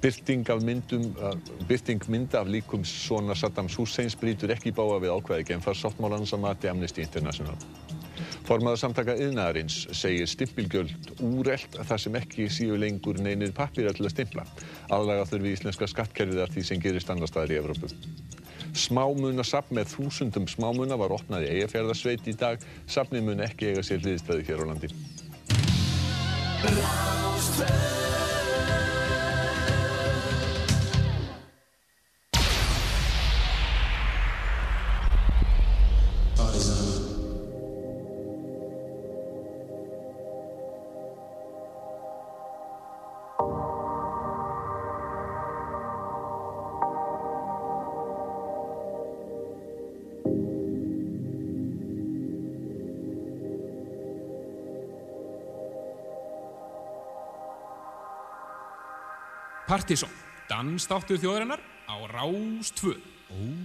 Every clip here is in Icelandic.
Byrting, myndum, byrting mynda af líkum svona Saddams Husseins brýtur ekki báa við ákvæði genfarsáttmálans að mati Amnesty International. Formaður samtaka yðnaðarins segir stimpilgjöld úrelt þar sem ekki síu lengur neynir pappir til að stimpla. Aðlaga þurfi íslenska skattkerfið af því sem gerist annar staðar í Evrópu. Smámunasafn með þúsundum smámuna var opnað í Eyjafjörðarsveit í dag. Safnið mun ekki eiga sér hliðstæði hér á landi. Partíson, dansdáttur þjóðarinnar á Rástvö. Oh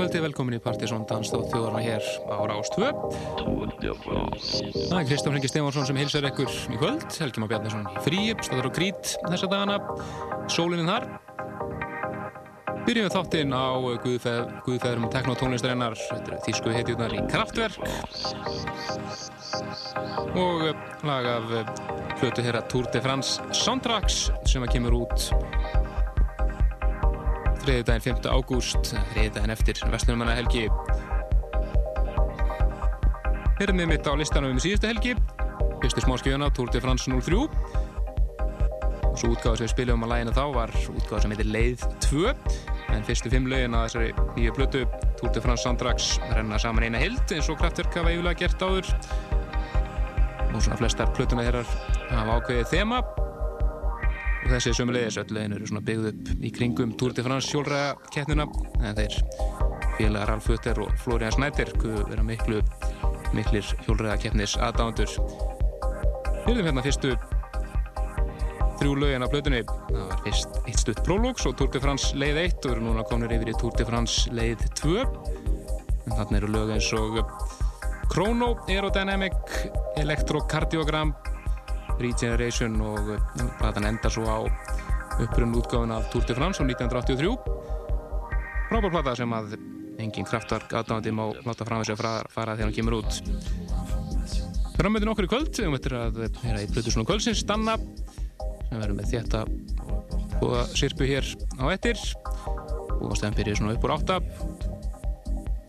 kvöldi, velkomin í Partisón Danstátt þjóðarna hér á Rás 2. Tour de France. Það er Kristján Hengi Stefansson sem hilsar ykkur í kvöld, Helgi Már Bjarnason í fríi, staður á grít þessa dagana, sólinin þar. Byrjum við þáttinn á Guðfeð, Guðfeðrum teknotónlistarinnar, þýsku heitjurnar í Kraftwerk og eh, lag af hlutu hér að Tour de France Soundtracks sem að kemur út þriðdægin 5. ágúst, þriðdægin eftir Vestlunumanna helgi. Hyrðum mitt á listanum um síðustu helgi, fyrstu smáskjöfuna Tour de France 03 og svo útgáða sem við spilum á lægina þá var útgáða sem heitir Leið 2 en fyrstu fimm lögin að þessari nýju plötu Tour de France Soundtracks renna saman eina hild eins og Kraftwerk hafa yfirlega gert áður og svona flestar plötuna þeirrar hafa ákveðið þema þessi sömulegis öll lögin eru svona byggð upp í kringum Tour de France sjólræða keppnina en þeir félagar Ralf Hutter og Florian Snæder vera miklu miklir hjólræða keppnis aðdándur Hyrðum hérna fyrstu þrjú lögin af blöðunni. Það var fyrst eitt stutt prólógs og Tour de France leið 1 og eru núna komnir yfir í Tour de France leið 2. En þarna eru lög eins og Chrono, Aerodynamic, Electrocardiogram, Regeneration og platan endar svo á upprunn útgáfin af Tour de France á 1983. Frábár plata sem að engin kraftverk aðdáðandi má láta fram þessu að fara þegar hann kemur út. Framöndin okkur í kvöld, við möttum að vera í Plutusnum kvöldsins, Stanna sem verður með þetta búða sirpu hér á ettir og stefn byrjir svona upp úr átta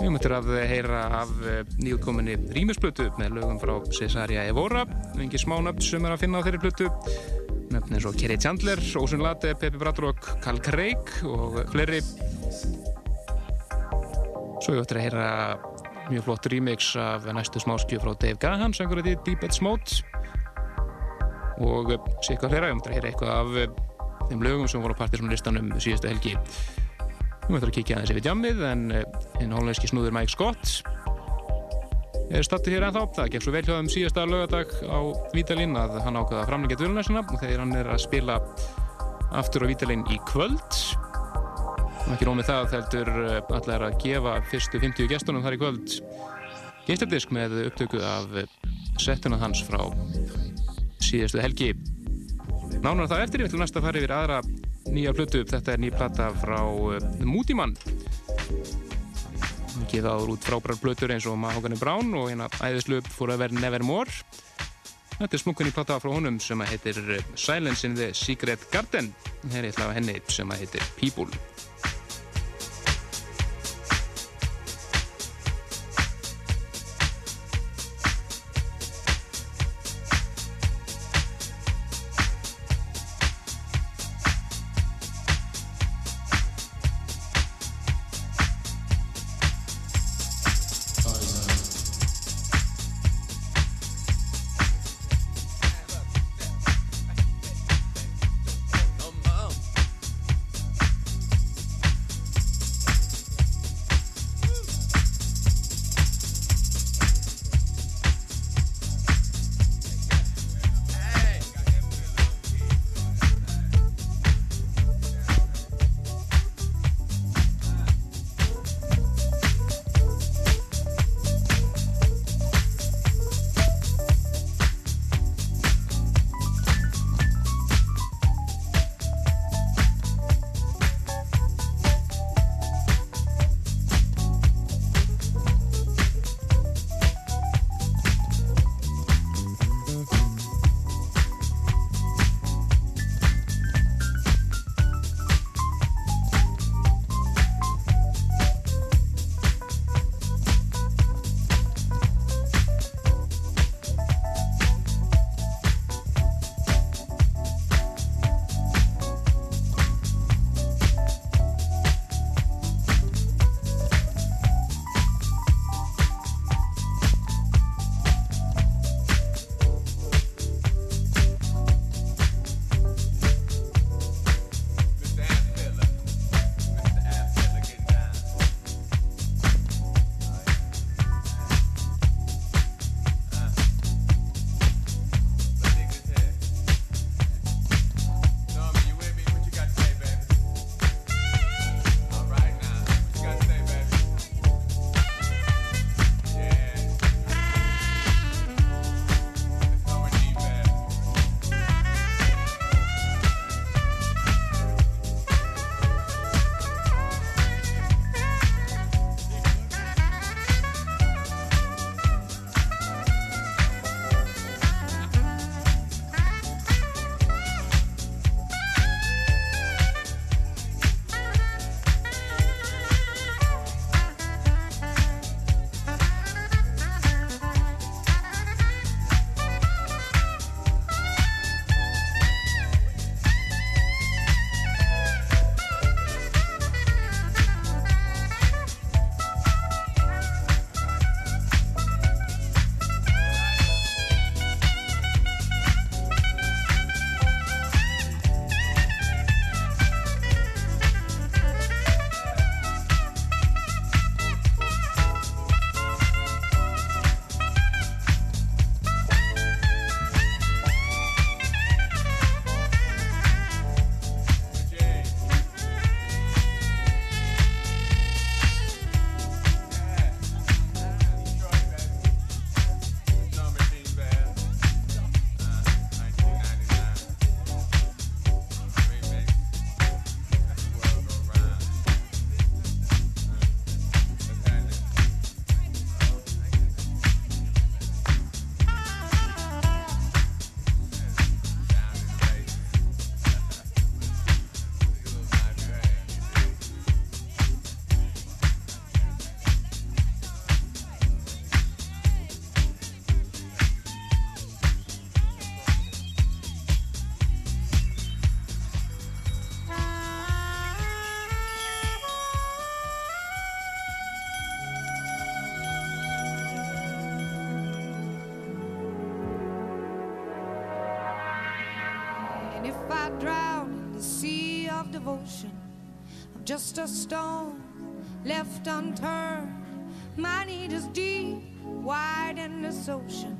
við möttum að heyra af nýjúkominni rýmisplötu með lögum frá Cesaria Evora. Engin smá nöfn sem er að finna á þeirri plötu. Nöfn eins og Kerry Chandler Ósun Late, Peppi Bradrock, Carl Craig og fleiri. Svo við möttum að heyra mjög flott remix af næstu smáskju frá Dave Gahan sem einhverju því Deep Ed Smote og sé eitthvað fleira, ég mútti að heyra eitthvað af þeim lögum sem voru á partysónlistanum síðustu helgi. Ég mútti að kíkja aðeins yfir jammið en einn hollandski snúður Mike Scott er stattur hér ennþá. Það gekk svo vel þeim síðasta lögadag á Vítalinn að hann ákvaða að framlengja dvölunæsina og þegar hann er að spila aftur á Vítalinn í kvöld og ekki rómið það heldur allar að gefa fyrstu 50 gestunum þar í kvöld geisladisk með upptöku af settuna hans frá síðustu helgi. Nánar það eftir, ég ætlum næst að fara yfir aðra nýja plötu. Þetta er nýja plata frá uh, Mútimann. Gefa áður út frábærar plötur eins og Mahogany Brown og hérna æðislu Forever Nevermore. Þetta er smukkan í plata frá honum sem heitir Silence in the Secret Garden. Hér er eitthvað henni sem heitir People. just a stone left unturned. My need is deep, wide, and this ocean.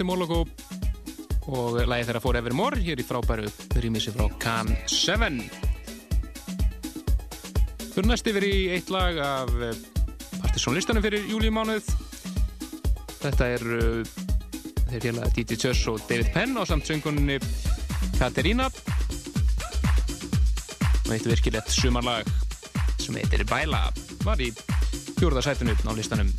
Þetta er Moloko og lagið þeirra fór Evermore hér í frábæru rýmissi frá Can 7 Fyrir næst yfir í eitt lag af partysónlistanum fyrir júlíumánuð Þetta er uh, þeir félaga Didi Tjörs og David Penn á samt söngunni Katerína og eitt virkilegt sumarlag sem heitir Baila var í fjórðarsætinu á listanum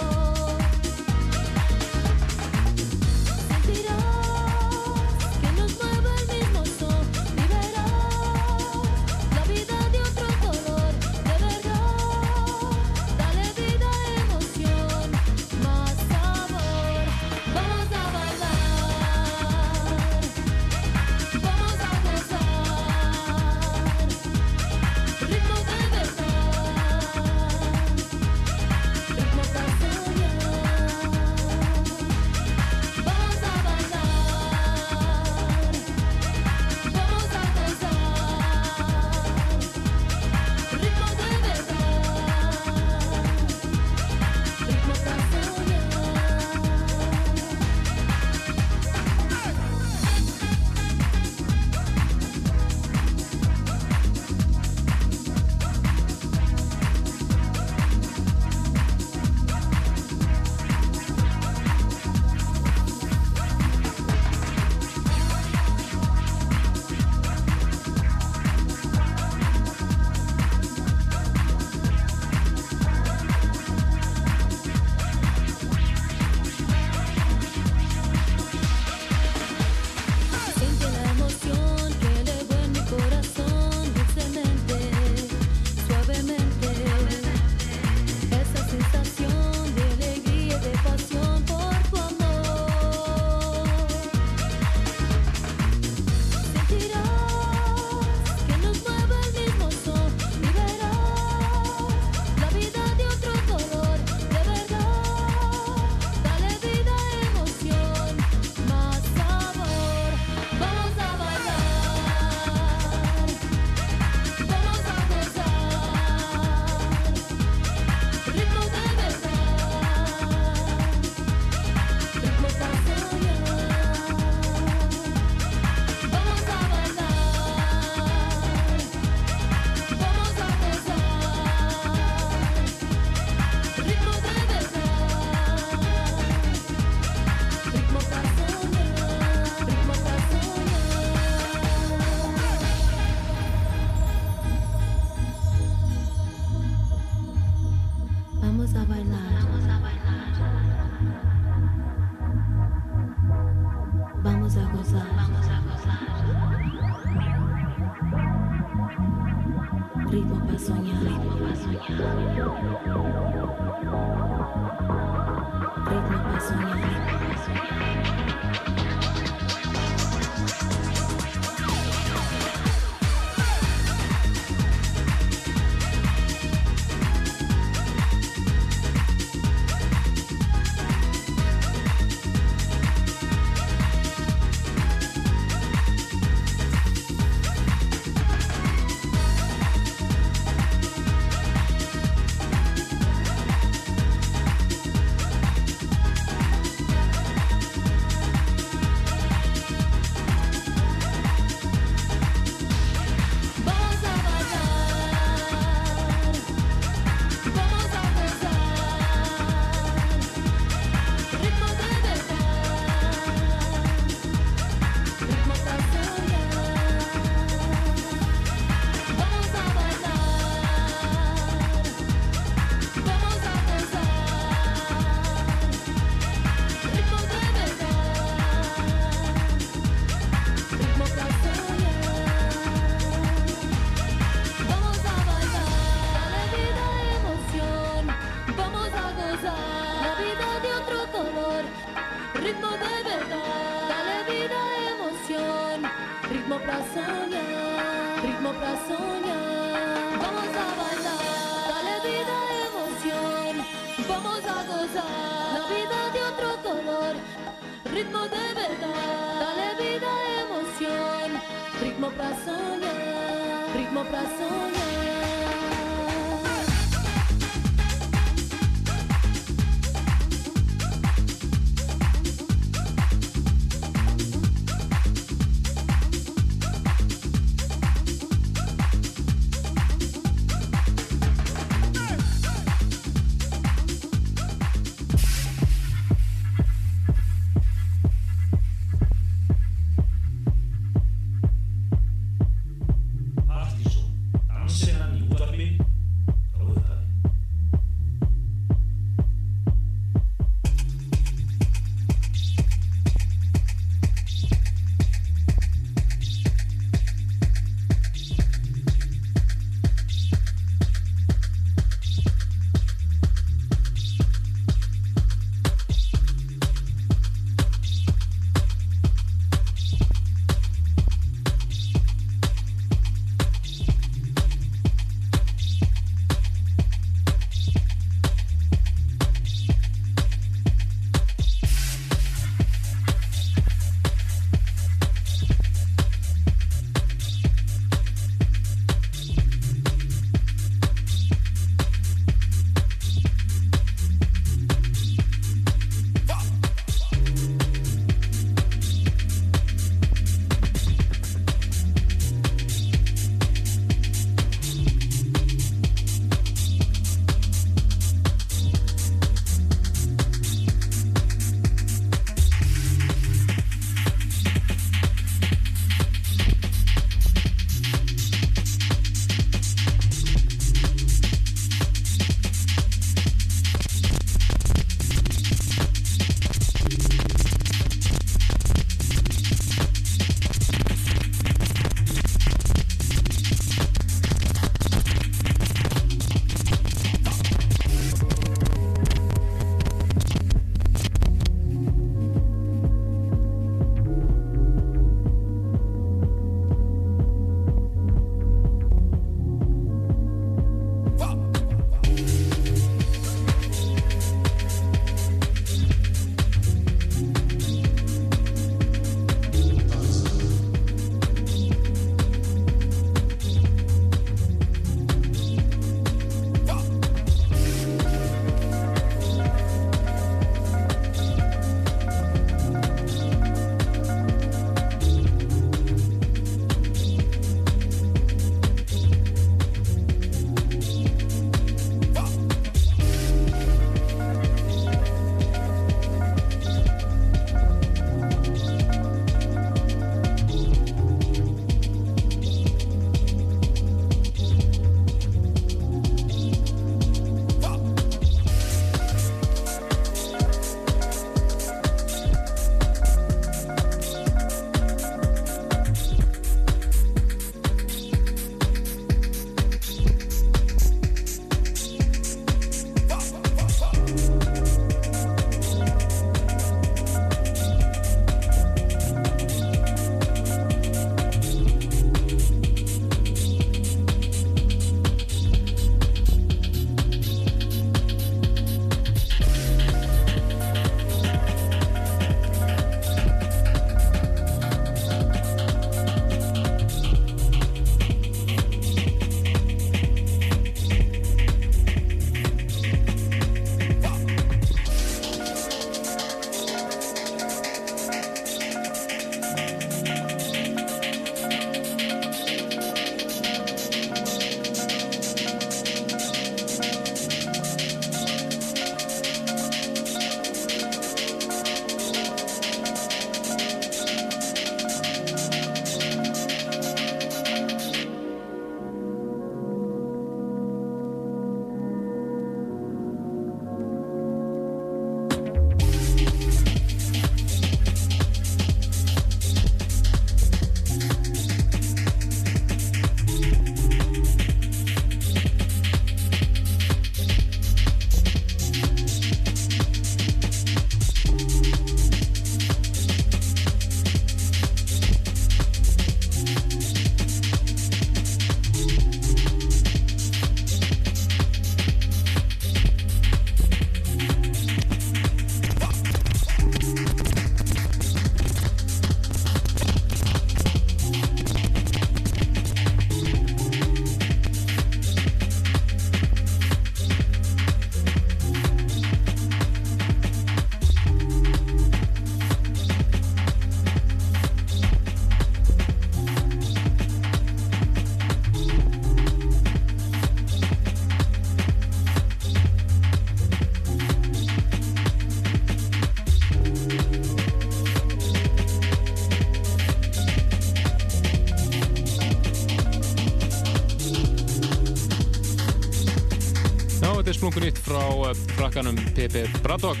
splungun nýtt frá eh, frakkanum Pepe Braddock.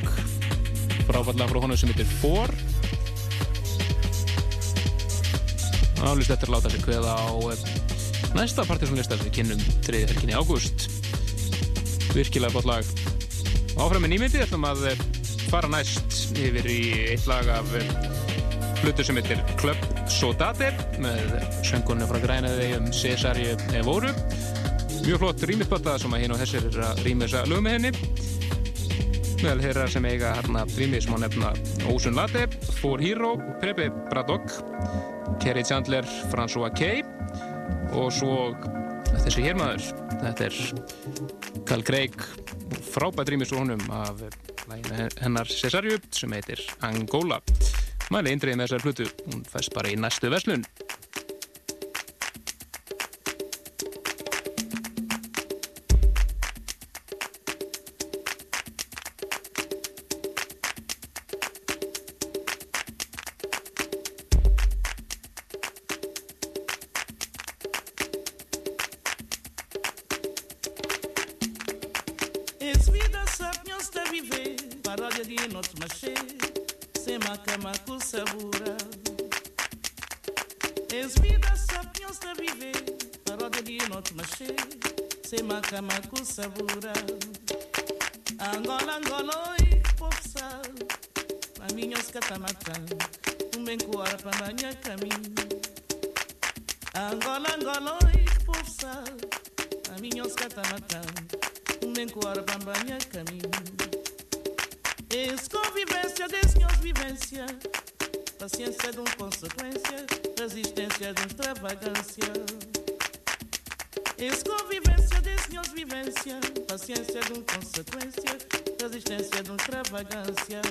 Fráfallega frá honum sem heitir Four Álist eftir að láta sig kveða á eh, næsta partysónlista sem við kynnum 3. helginni ágúst. Virkilega bótt lag. Áfram með nýmyndi ætlum að eh, fara næst yfir í eitt lag af hlutur sem heitir Club Sodate með söngunni frá grænaði um Cesari Evoru mjög flott rýmisbata sem að hinn og þessir er að rýma þessa lög með henni. Meðal þeirra sem eiga hérna rýmis má nefna Ósun Latte, For Hero Pepe Braddock Kerry Chandler, François Kay og svo þessi hérmaður þetta er Carl Craig frábært rýmis úr honum af hennar Cesariu sem heitir Angola. Mæli eindrið með þessar hlutu hún fæst bara í næstu verslun sabura. Angola, Angola, oi, popsa. Um bem Umben kuara pambanya caminho. Angola, Angola, oi, popsa. Maminhos matar, Umben kuara pambanya kami Es convivência, desenhos vivência Paciência de um consequência Resistência de um extravagância isso convivência diz paciência de um consequência, resistência de um extravagância.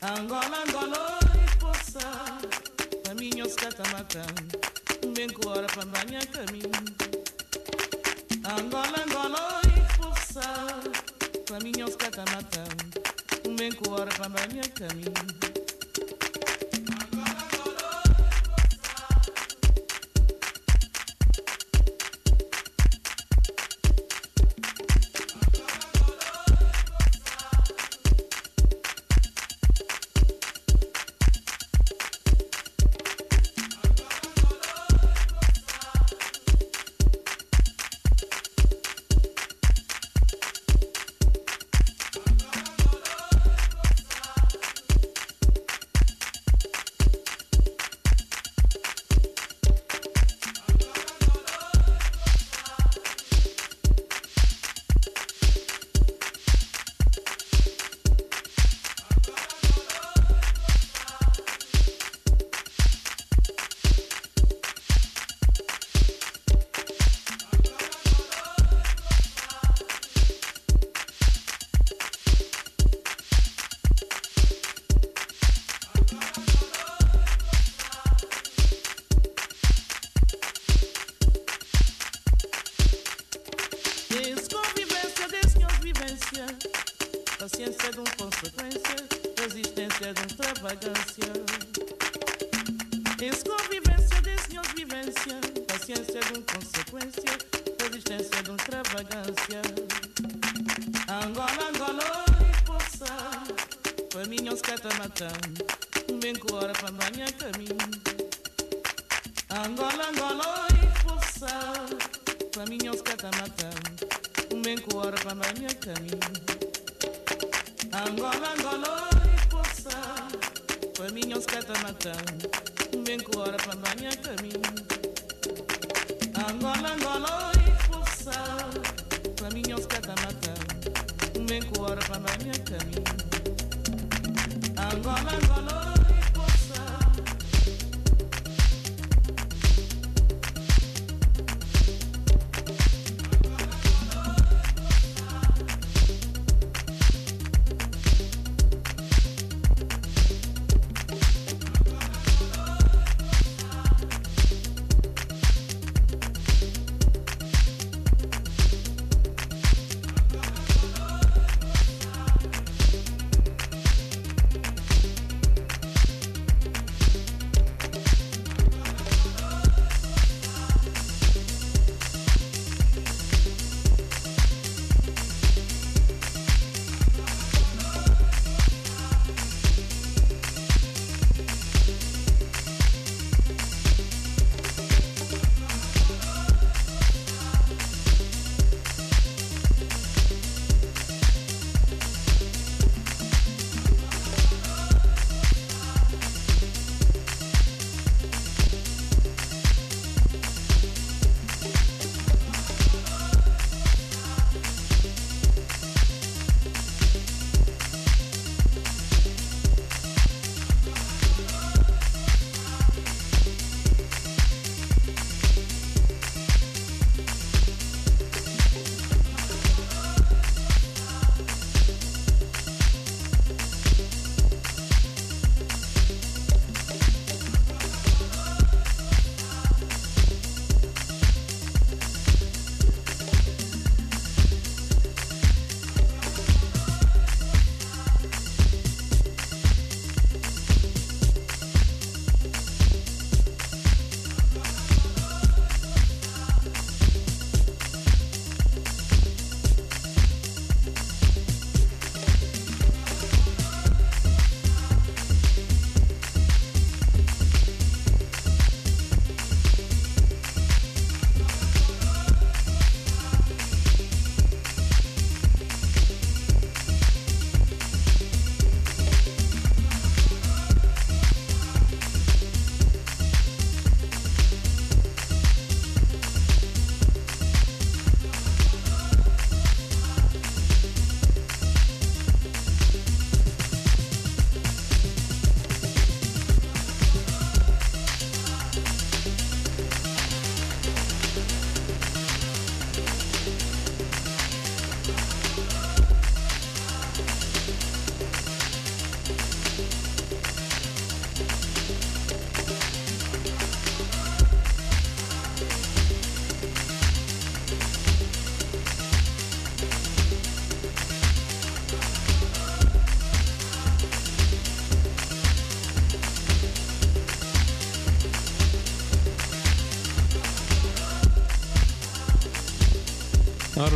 Angola, Angola, força, pra mim os um bem com hora pra banhar caminho. Angola, Angola, força, pra mim os um bem com hora pra banhar caminho. anthem.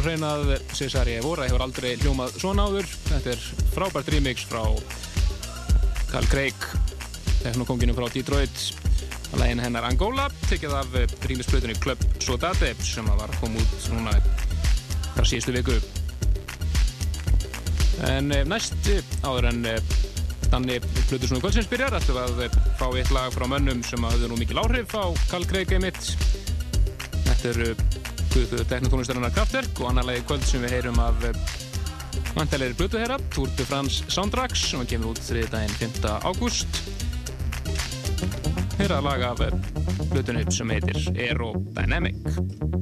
Það var að Cesari Evora hefur aldrei hljómað svona áður. Þetta er frábært remix frá Carl Craig, teknokonginu frá Detroit. Að lægin hennar Angola, tekið af rýmisplötunni Club Sodate sem var koma út núna þar síðustu viku. En eh, næst eh, áður en eh, Danni Plutusnúi Kvöldsins byrjar ætlum að fá eitt lag frá mönnum sem hafði nú mikil áhrif á Carl Craig einmitt. Þetta eru Guðu teknotónlistarinnar Kraftwerk og annar lagi kvöld sem við heyrum af vantilegri Blutu herra, Tour de France Soundtracks sem kemur út þriði daginn 5. ágúst. Heyra að laga af Blutunni sem heitir Aerodynamic.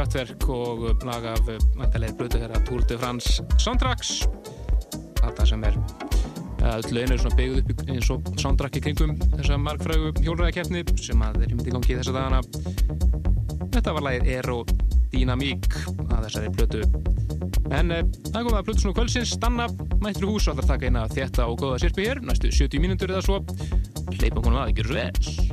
Kraftverk og lag af vantarlega blötu þeirra Tour de France Soundtracks. Þetta sem er öll lögin er svona byggð upp eins og soundtrack í kringum þessa margfrægu hjólræðakeppni sem að myndi gangi í þessa dagana. Þetta var lagið Aerodynamic að þessari blötu en það kom að blötu svona kvöldsins. Stanna mættur í hús og að taka eina þétta og góða sirpi hér. Næstu 70 mínútur eða svo. Hleypum honum að, ekki svo vel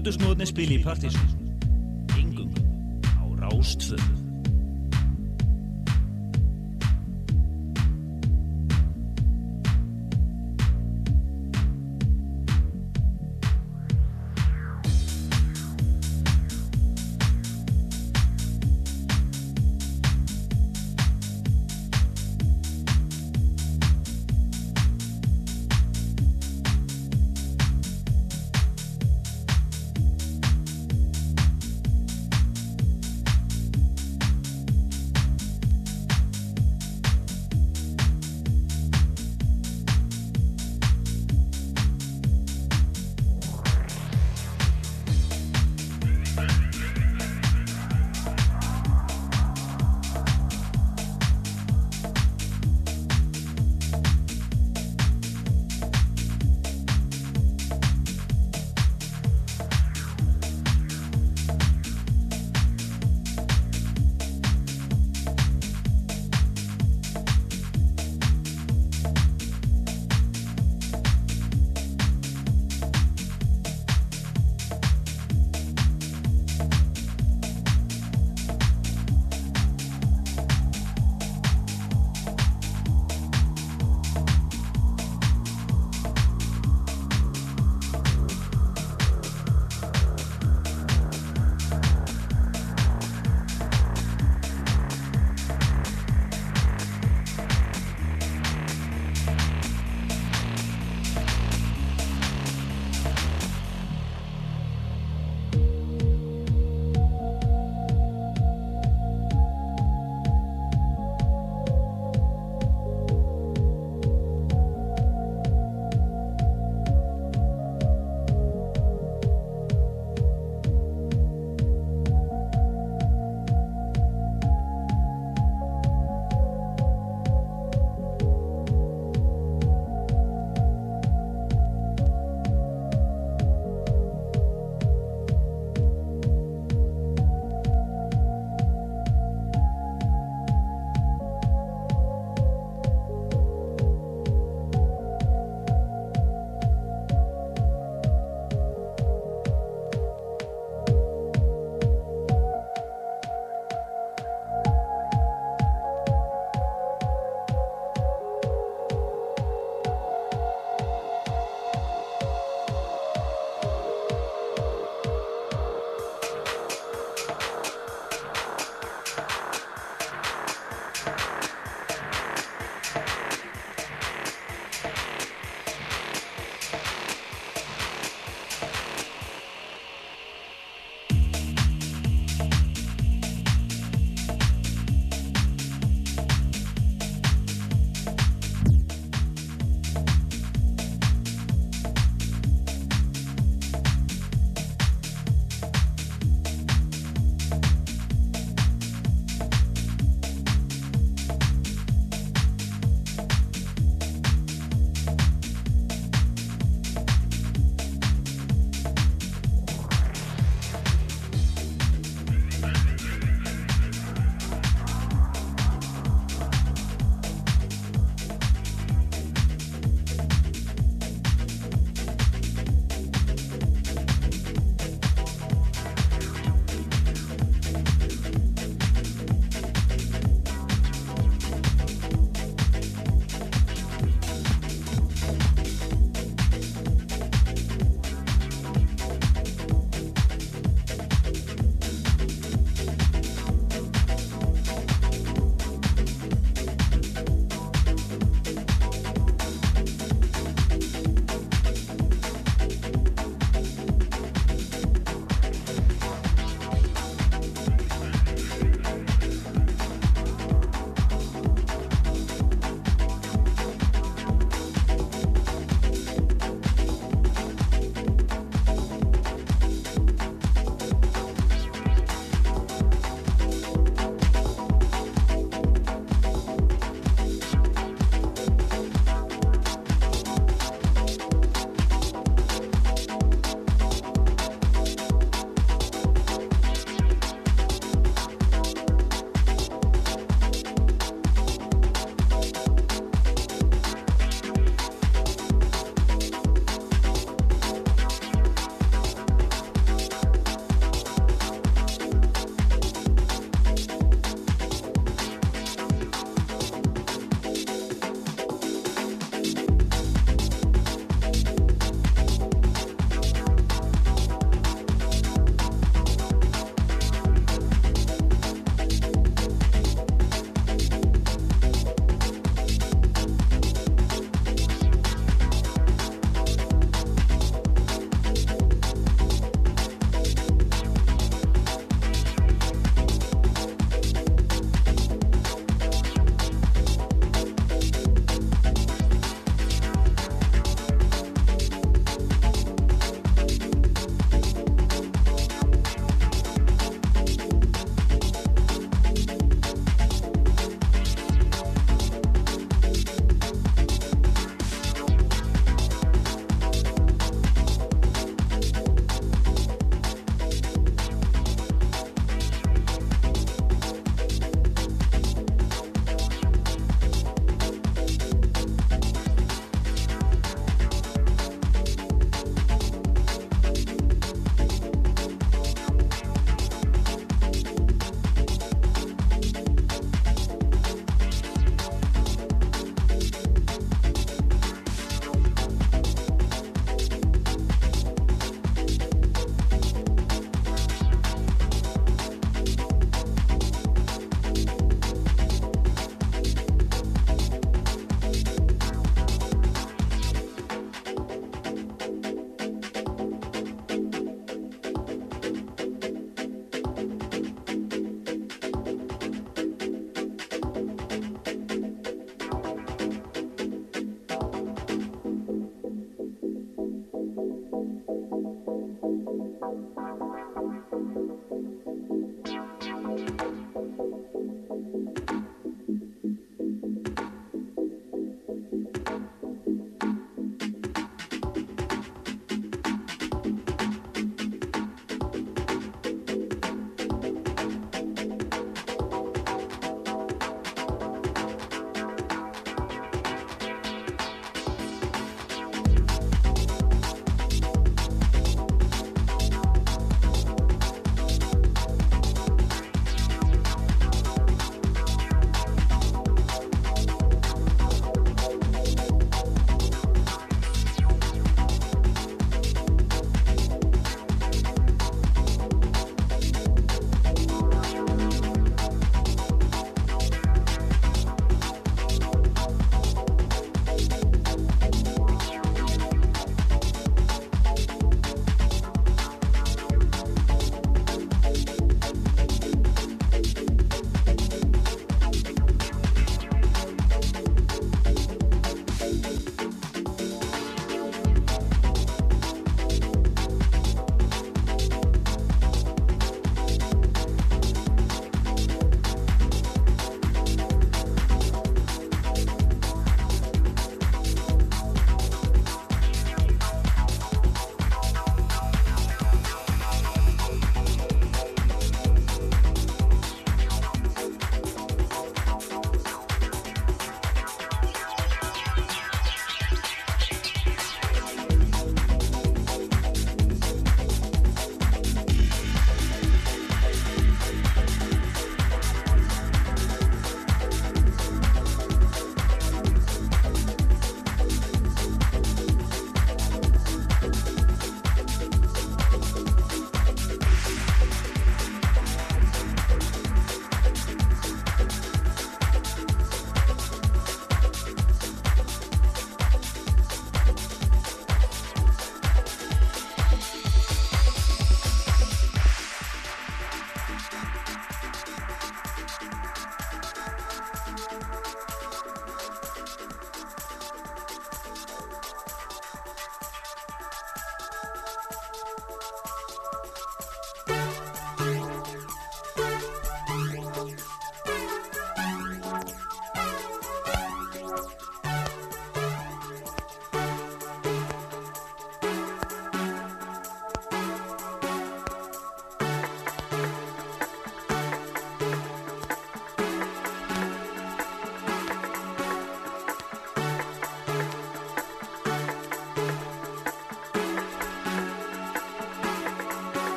Plötusnúðinni spili í partysón. Engum á Rástföðu.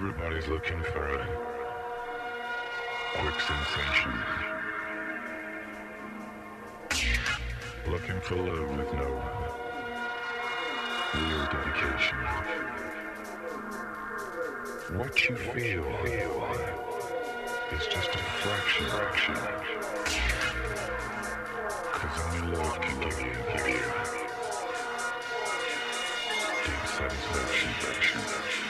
Everybody's looking for a quick sensation. Looking for love with no real dedication. What you feel is just a fraction, fraction. Cause only love can give you, give you deep satisfaction, satisfaction.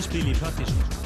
Plötusnúðarnir spili í partysón.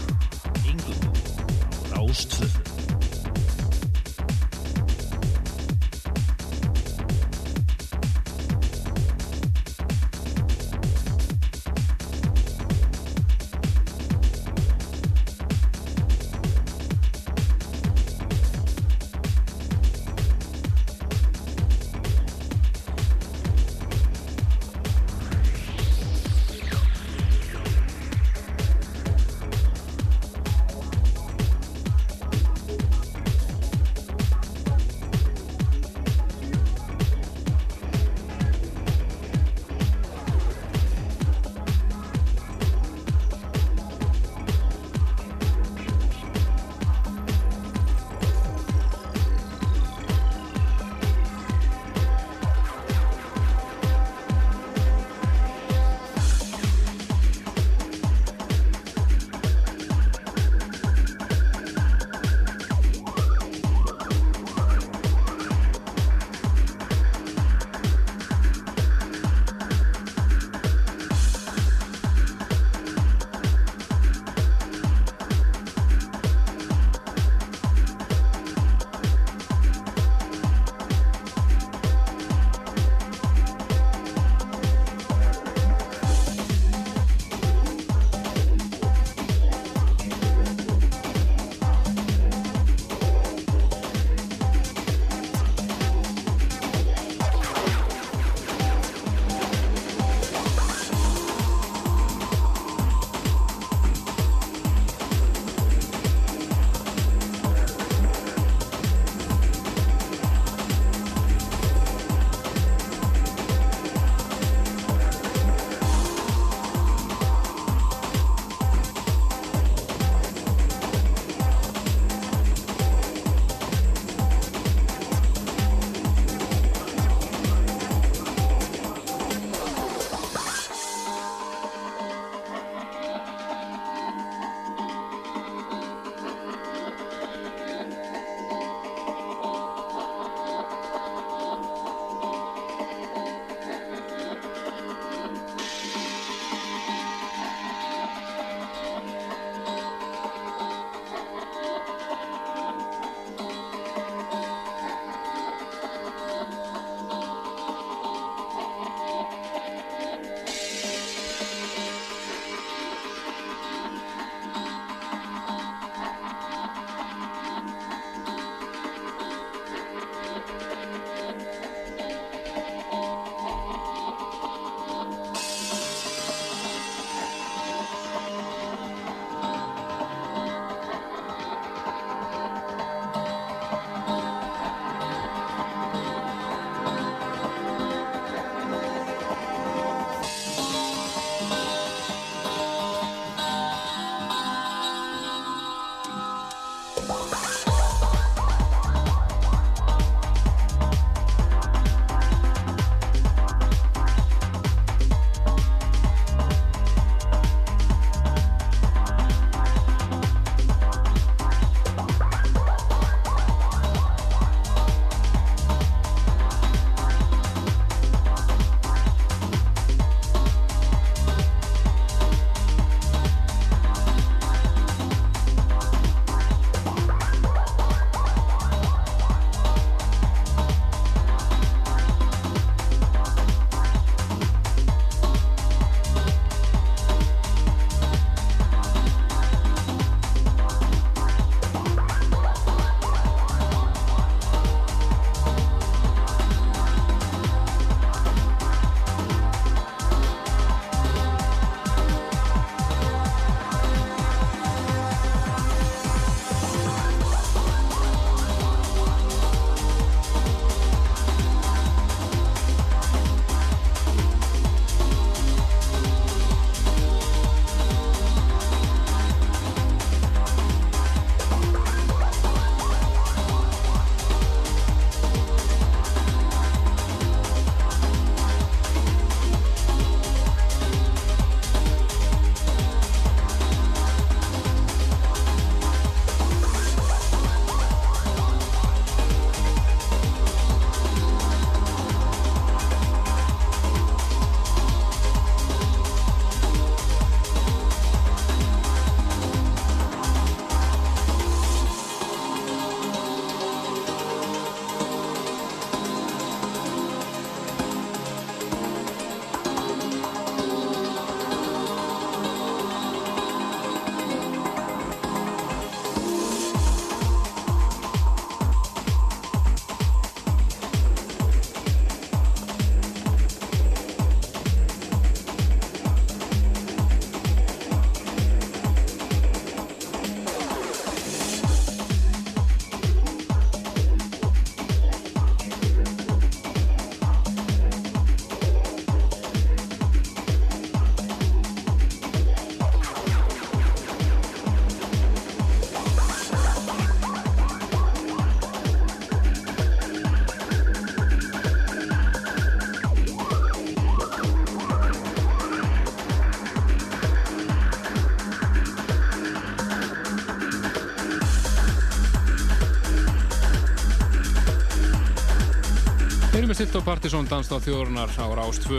Erum við stilt á Partisón Danstáð þjóðurnar á Rás 2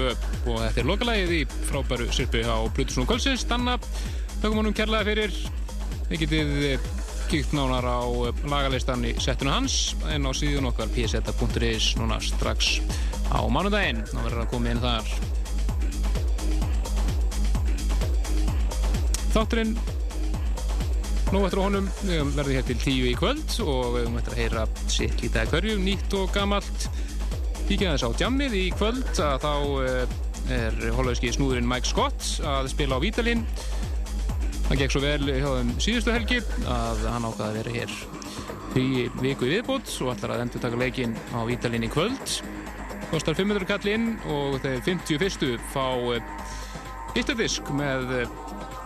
og þetta er lokalægið í frábæru sirpi á Brutusnú Kölsins. Danna, þakkum honum kærlega fyrir. Þið getið eh, kíkt nánar á eh, lagalistan í settinu hans en á síðun okkar pseta.is núna strax á mánudaginn. Þá verður að koma inn þar. Þátturinn Nú eftir á honum við verðum hér til tíu í kvöld og við höfum eftir að heyra sitt lítið að hverju, nýtt og gamalt. Kíkja þess á djammið í kvöld að þá eh, er holauðski snúðurinn Mike Scott að spila á Vítalinn. Það gekk svo vel hjá þeim síðustu helgi að hann ákvaði að vera hér því viku í viðbót og ætlar að endur taka leikinn á Vítalinn í kvöld. Kostar 500 kall inn og þeir 51. fá ytterdisk með eh,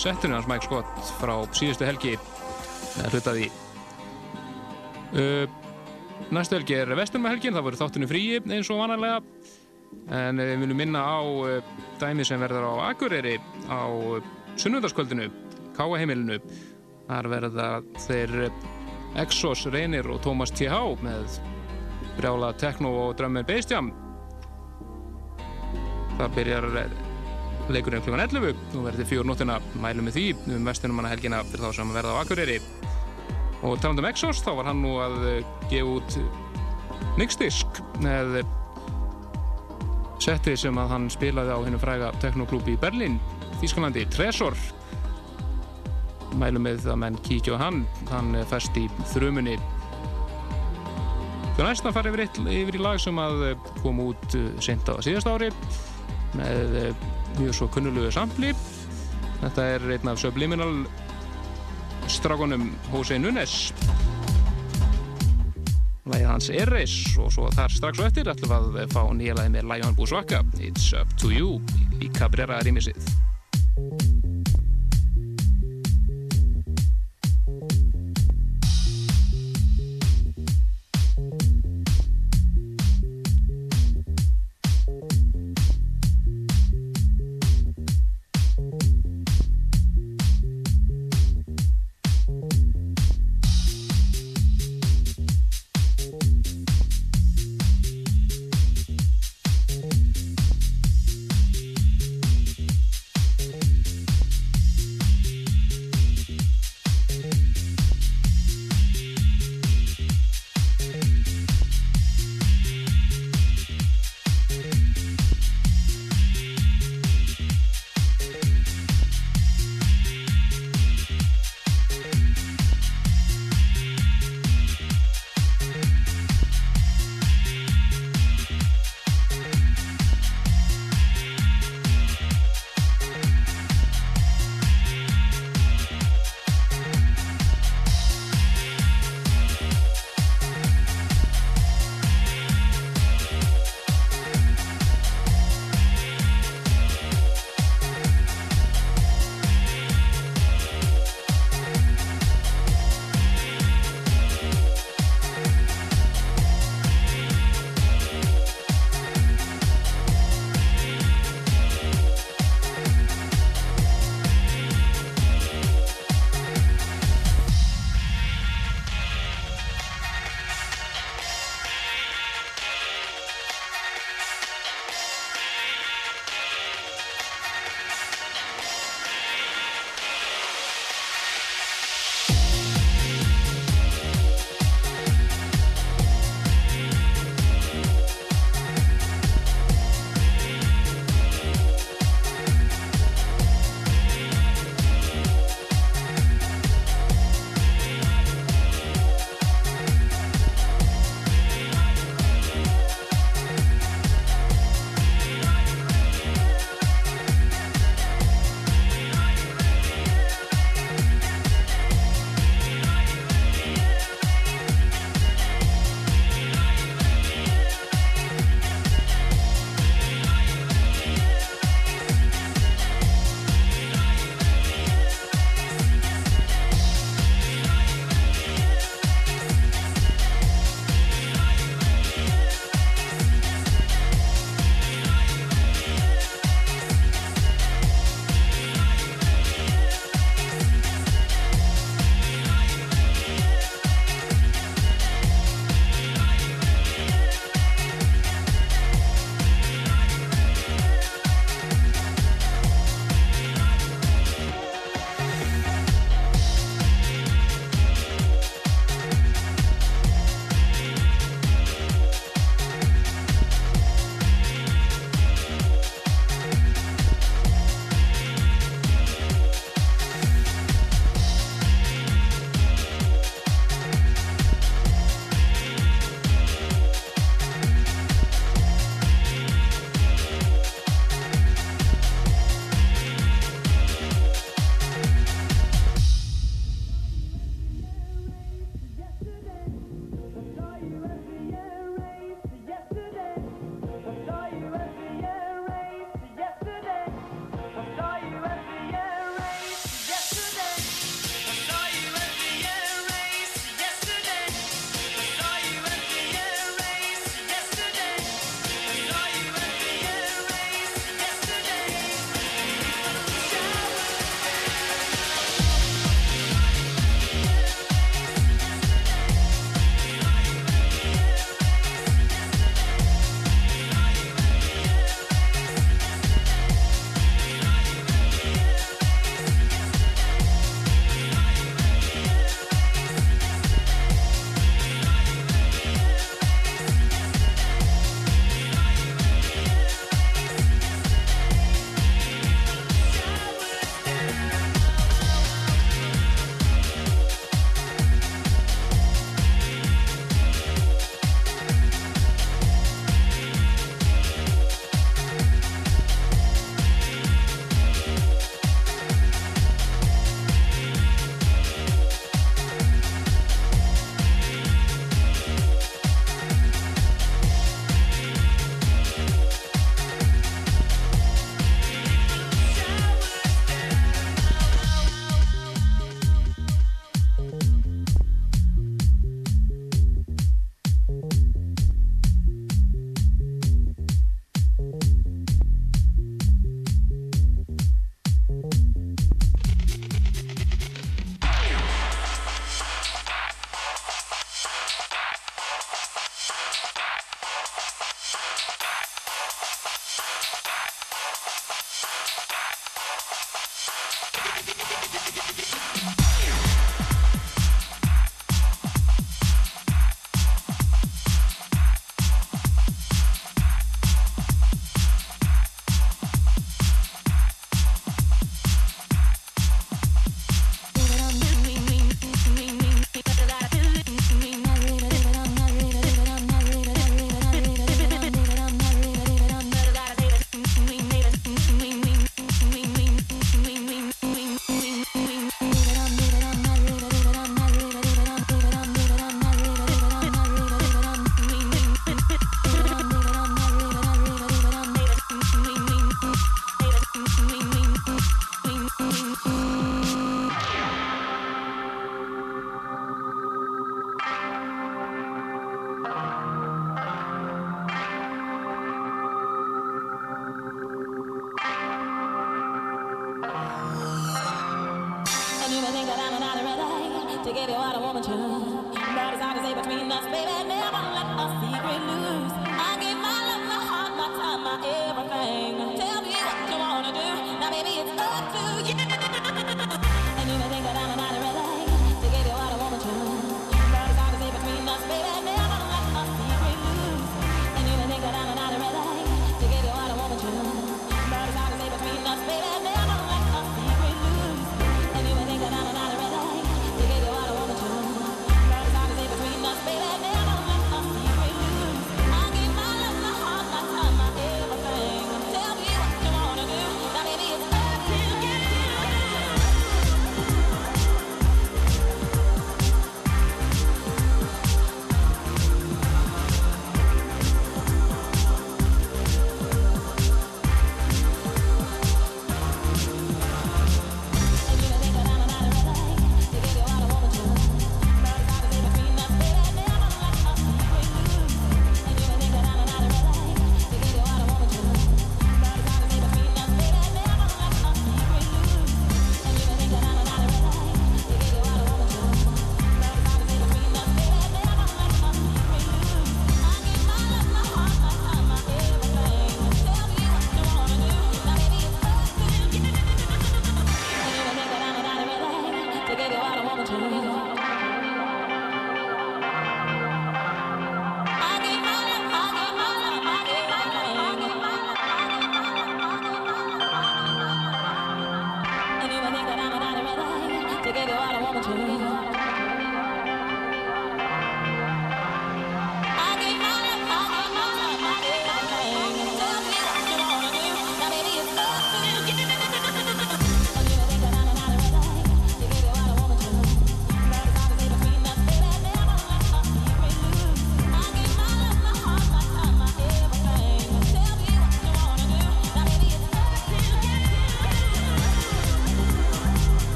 settinu hans Mike Scott frá síðustu helgi hlutaði uh, næstu helgi er vesturmahelgin, það voru þáttunum fríi eins og vanalega en við viljum minna á uh, dæmi sem verður á Akureyri á uh, sunnundaskvöldinu Káaheimilinu þar verða þeir Exos, Reynir og Tómas T.H. með brjála tekno og drömmir beistjam það byrjar leikurinn kl. 11 nú verður fjór nóttina mælum við því um vestunum hana helgina fyrir þá sem verða á Akureyri og talandum Exos þá var hann nú að eh, gefa út mixdisk með setti sem að hann spilaði á hennu fræga teknoklúbi í Berlin Þísklandi, Tresor. Mælum við að menn kíkja á hann hann fest í fyrir næst að fara yfir, eitt, yfir í lag sem að kom út sent á síðast ári með eh, mjög svo kunnulegu sampli. Þetta er einn af Subliminal strákonum Jose Nunes lægið hans Eris og svo þar strax og eftir ætlum við að fá nýja lægi með Lion Buswaka It's Up To You í Cabrera rýmisið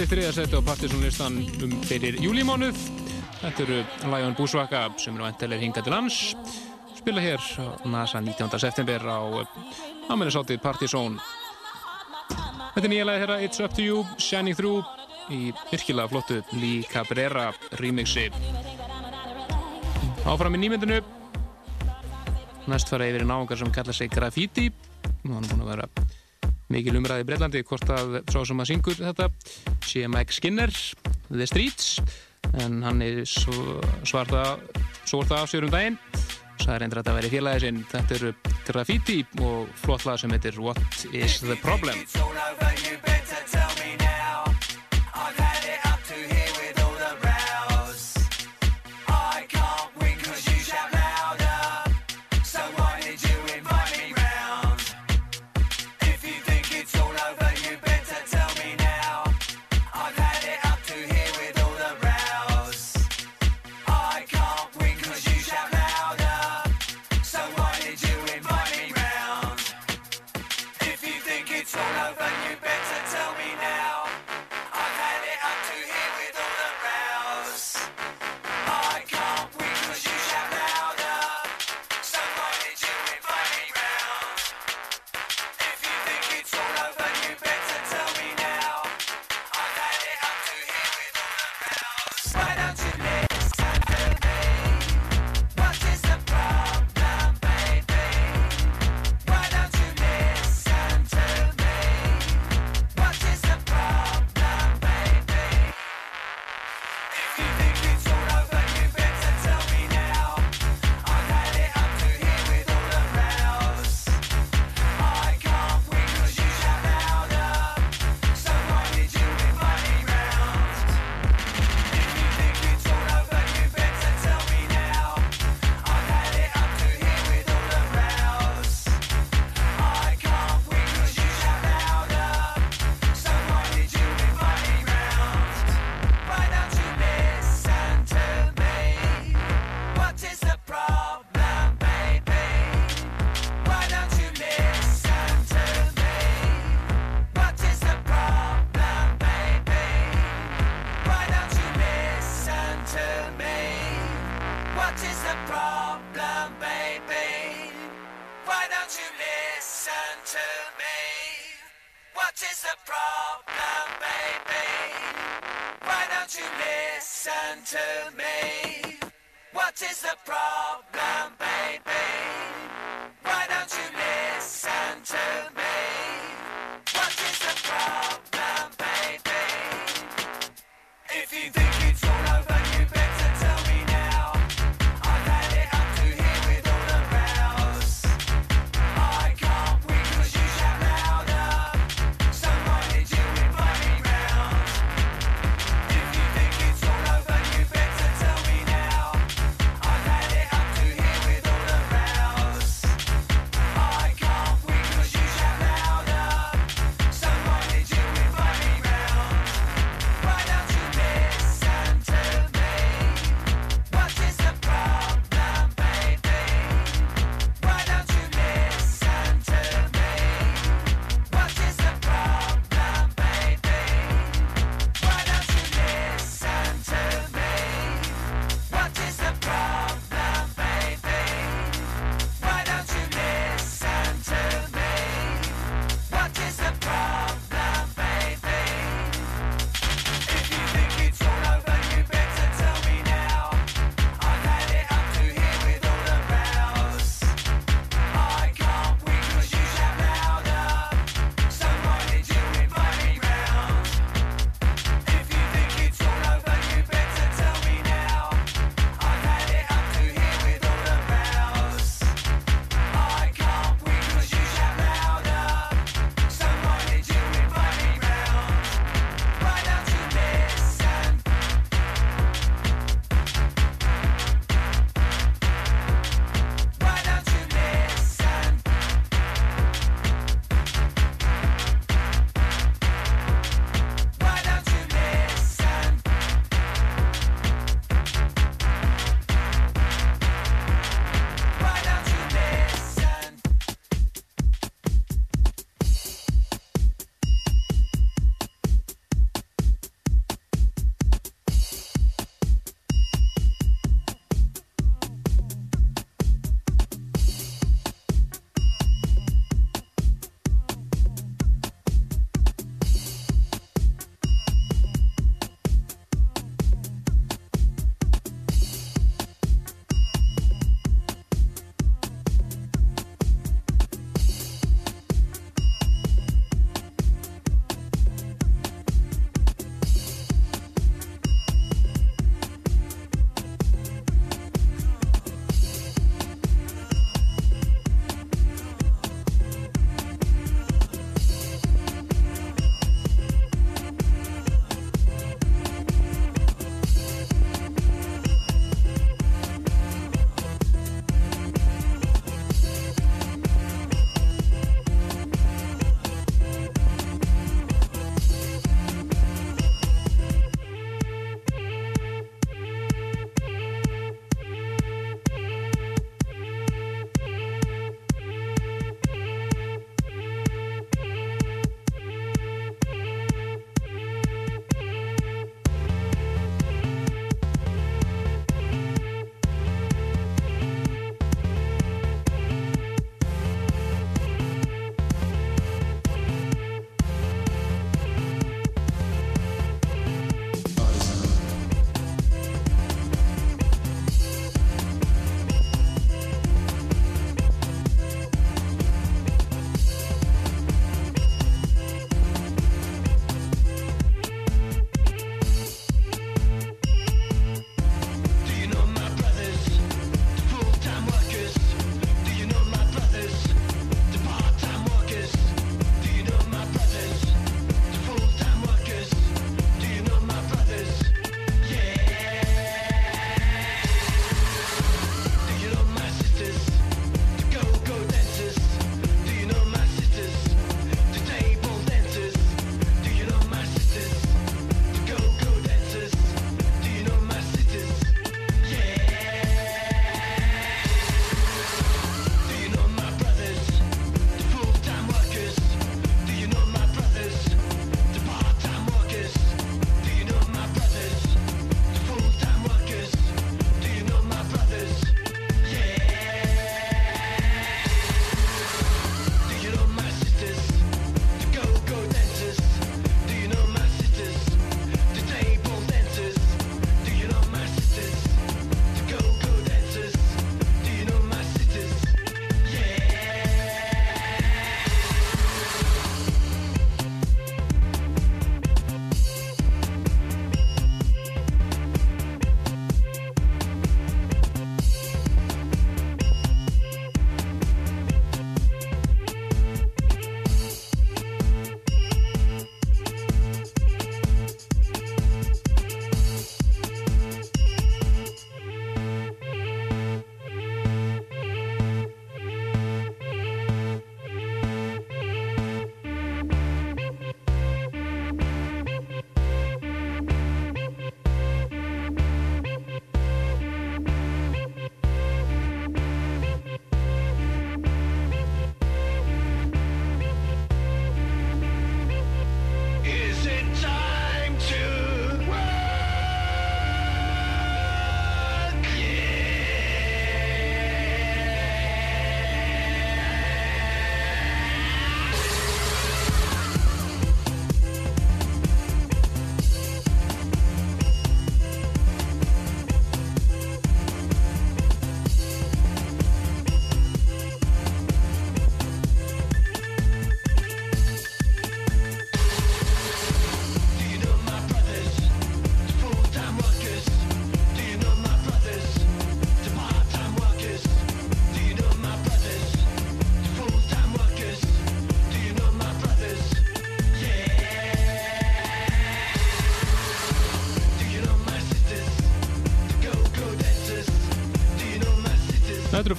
í þriða seti á partysónlistan um fyrir júlímánuð. Þetta eru Lion Búsvaka sem eru vantilegir hingað til lands. Spila hér á NASA 19. september á Amelisátið Partysón. Þetta er nýja lagi hérna It's Up To You, Shining Through í virkilega flottu Lee Cabrera remixi. Áfram í nýmyndinu. Næst fara yfir í náungar sem kalla sig Graffiti. Nú hann er búin að vera mikil umræði í Breitlandi hvort að sá sem að syngur þetta sé Mike Skinner The Streets en hann er svarta svarta af sér um daginn. Sagði reyndir að þetta væri félagi sinn. Þetta eru Graffiti og flott lag sem heitir What is the Problem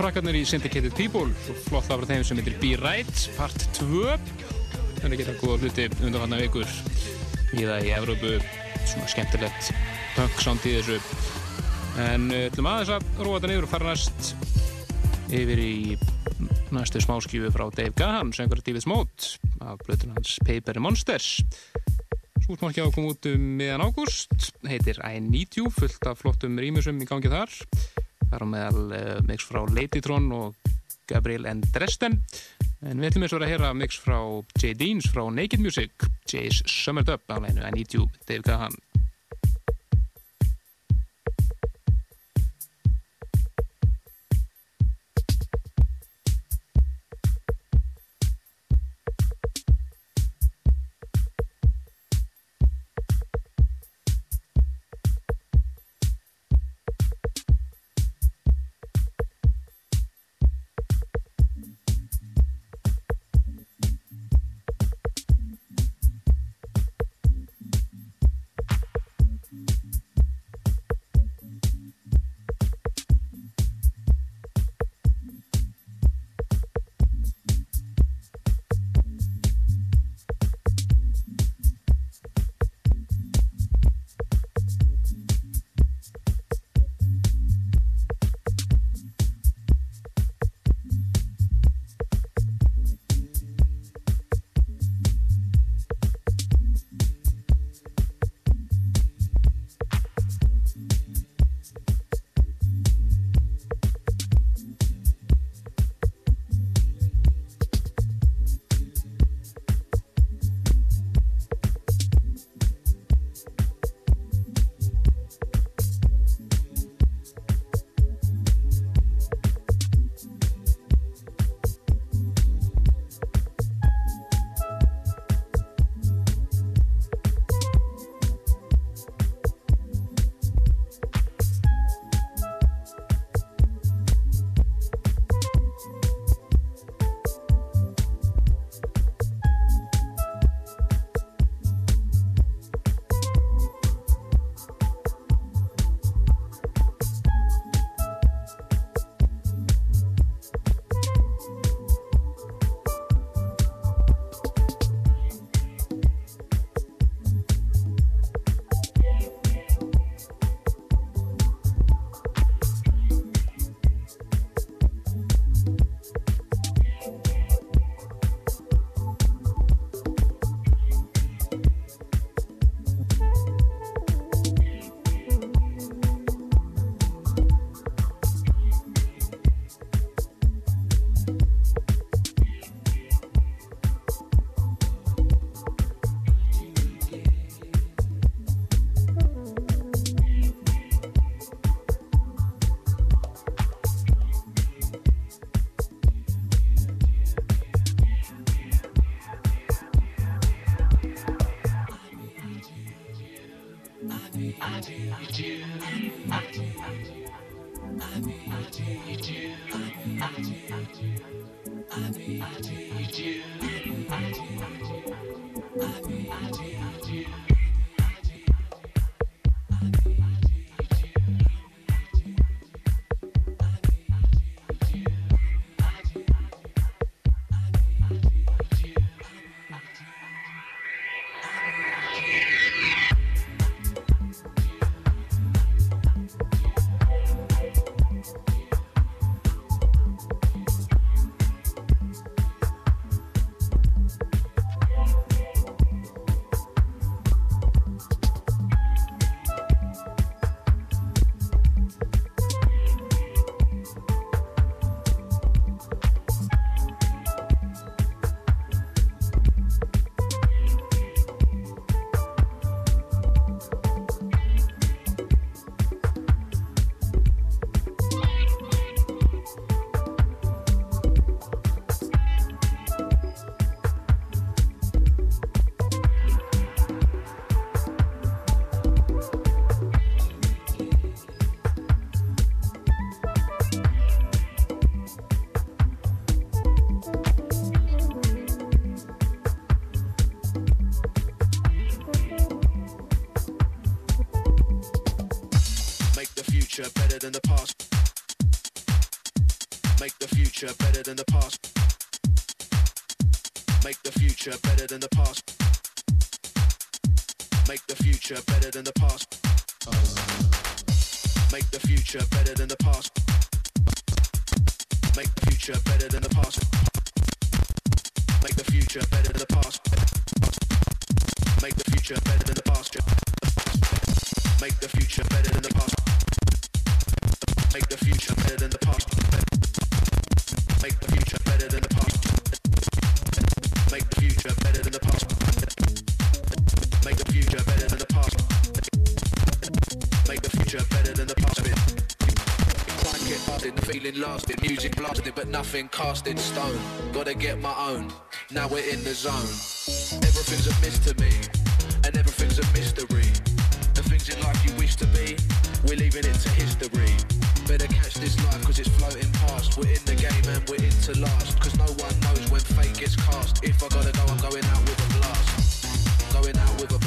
frakkarnir í Syndicated People. Flott af þeim sem heitir Be Right part 2 þannig geta góða hluti undanfanna vikur. Í það í Evrópu svona skemmtilegt punk sound í þessu. En uh, ætlum aðeins að róa þetta niður og fara næst yfir í næstu smáskífu frá Dave Gahan sem einhverja David Smote af blötun hans Paper Monsters. Að koma út um miðan ágúst. Heitir I Need You fullt af flottum rýmusum í gangi þar þar á meðal uh, mix frá Ladytron og Gabriel N. Dresden en við ætlum eins og að heyra mix frá Jay Deans frá Naked Music Jay's Summered Up á læginu I Need You Dave Gahan better than the past. Make the future better than the past. Make the future better than the past. Make the future better than the past. Make the future better than the past. Make the future better than the past. Make the future better than the past. Make the future better than the past. Make the future better than the past. But nothing cast in stone. Gotta get my own. Now we're in the zone. Everything's a miss to me, and everything's a mystery. The things in life you wish to be, we're leaving it to history. Better catch this life cause it's floating past. We're in the game and we're in to last. Cause no one knows when fate gets cast. If I gotta go, I'm going out with a blast. Going out with a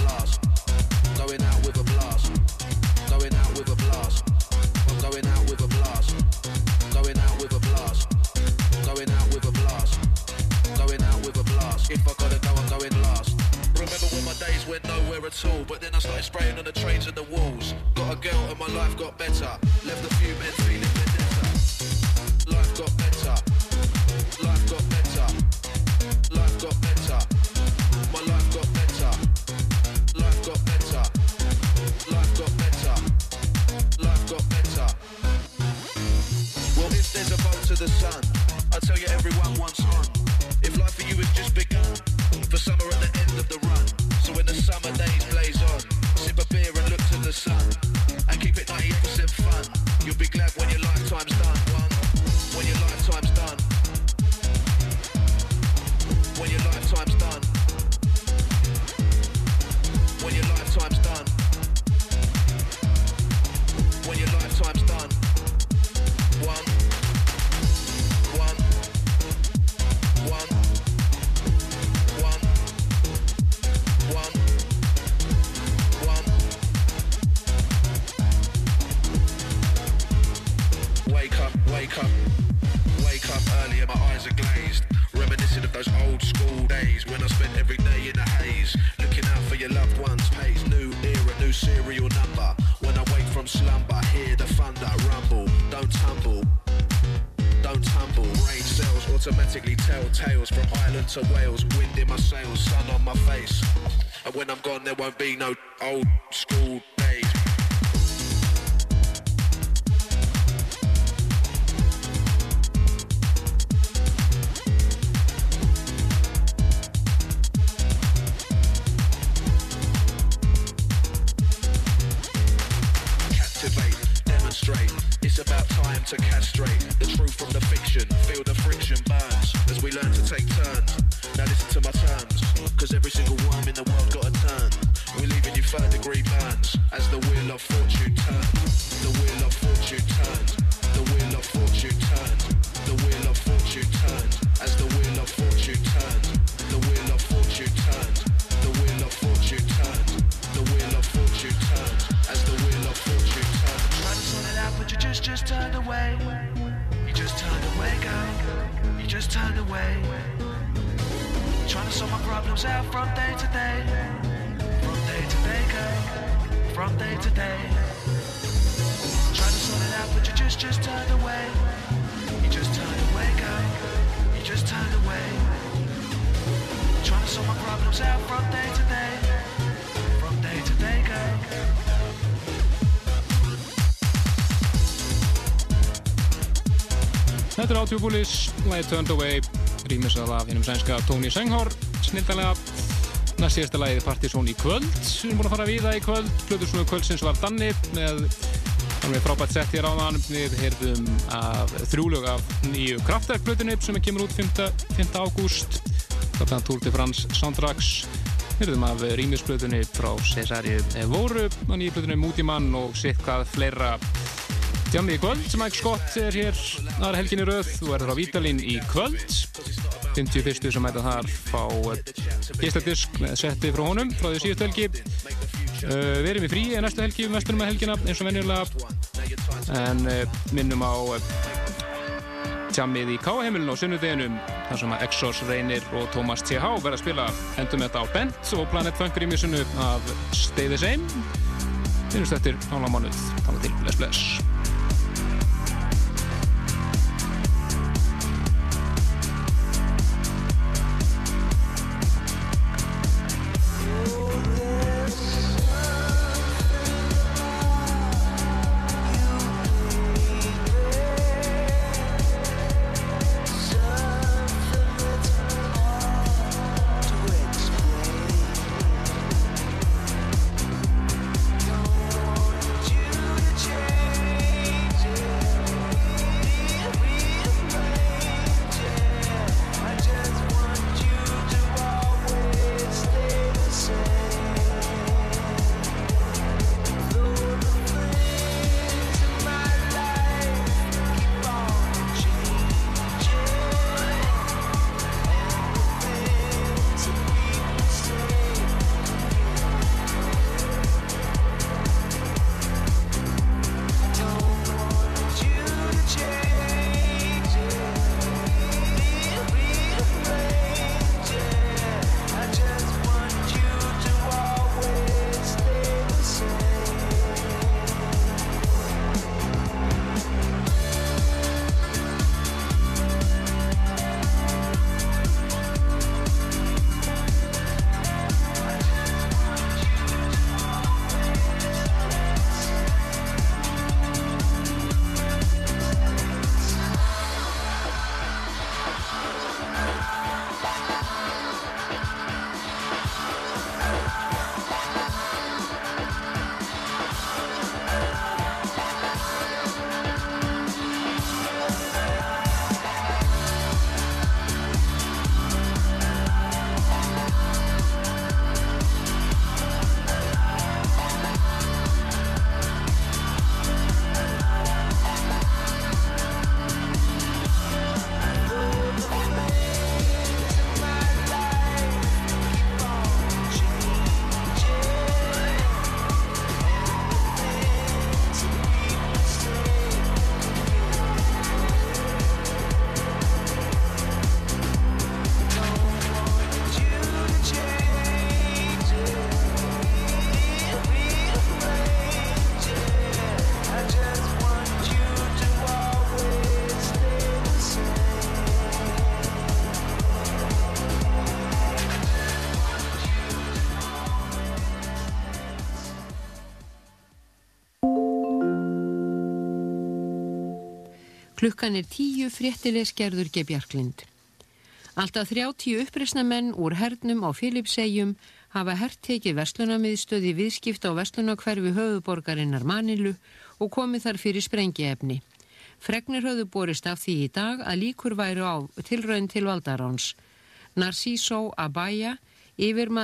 to Wales. Wind in my sails, sun on my face. And when I'm gone, there won't be no old just turned away. You just turned away, girl. You just turned away. Trying to sort my problems out from day to day. From day to day, girl. From day to day. Trying to sort it out, but you just just turned away. You just turned away, girl. You just turned away. Trying to sort my problems out from day to day. Þetta er Átjúbúlis, Light Turned Away, rýmisað af hennum sænska Tony Senghor, snildalega. Næst síðasta lagið Partizón í kvöld, við erum búin að fara við það í kvöld. Plutusnúðu kvöldsins var Danni með alveg frábært sett hér áðan. Við heyrðum af þrjúlög af nýju kraftverkplutunni sem kemur út 5. 5. ágúst. Þetta er Tour de France Soundtracks. Heyrðum af rýmisplutunni frá Cesari Voru, nýju plutunni Mútimann og sitt hvað fleira Djammi í kvöld sem Mike Scott er hér aðra helginni röð. Og verður á Vítalín í kvöld. 51. sem mæta þar fá geisladisk með setti frá honum frá því síðustu helgi. Uh, við erum í frí en næstu helgi mestunum með helgina eins og venjulega. En uh, minnum á tjammið í K-heimilinu á sunnudeginum þar sem að Exos, Reynir og Thomas T.H. verða að spila endum þetta á Bent og Planet Funk rýmisunu af Stay the Same. Finnst eftir hálfa mánuð. Þá til. Bless bless Klukkan er tíu fréttileg skerður G. Bjarklind. Alltaf 30 uppreysnamenn úr hernum á Filipsegjum hafa herrtekið verslunamiðstöði viðskipta á verslunakverfi höfuborgarinnar Manilu og komið þar fyrir sprengiefni. Fregnir höfðu borist af því í dag að líkur væru á tilraun til valdaráns. Narciso Abaya, yfirmaður